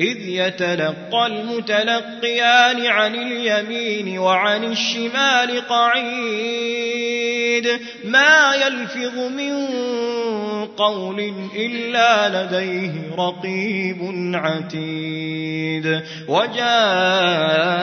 إذ يتلقى المتلقيان عن اليمين وعن الشمال قعيد. ما يلفظ من قول إلا لديه رقيب عتيد. وجاءت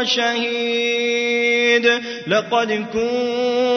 وشهيد. لقد كنت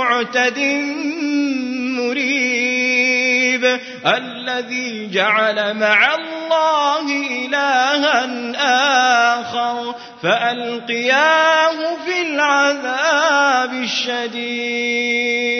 معتد مريب الذي جعل مع الله إلها آخر فألقياه في العذاب الشديد.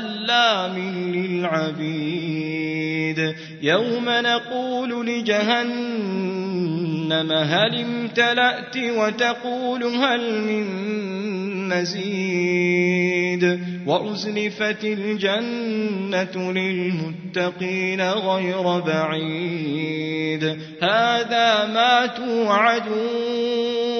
أنا بظلام للعبيد. يوم نقول لجهنم هل امتلأت وتقول هل من مزيد. وأزلفت الجنة للمتقين غير بعيد. هذا ما توعدون.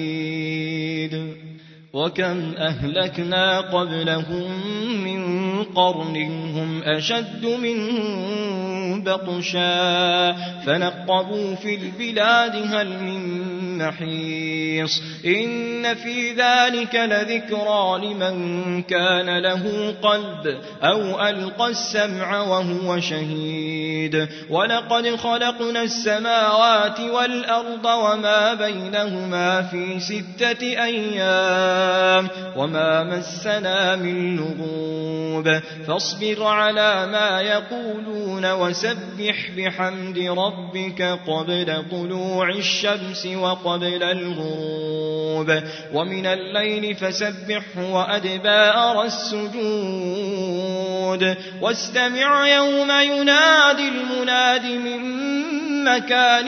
وكم أهلكنا قبلهم من قرن هم أشد منهم بطشا فنقبوا في البلاد هل من محيص إن في ذلك لذكرى لمن كان له قلب أو ألقى السمع وهو شهيد. ولقد خلقنا السماوات والأرض وما بينهما في ستة أيام وما مسنا من لغوب. فاصبر على ما يقولون وسبح بحمد ربك قبل طلوع الشمس وقبل الغروب. ومن الليل فسبحه وأدبار السجود. واستمع يوم ينادي المناد من مكان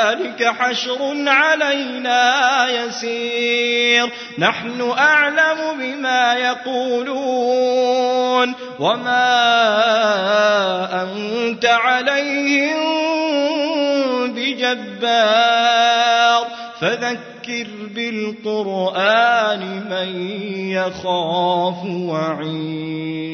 ذلك حشر علينا يسير. نحن أعلم بما يقولون. وما أنت عليهم بجبار. فذكر بالقرآن من يخاف وعيد.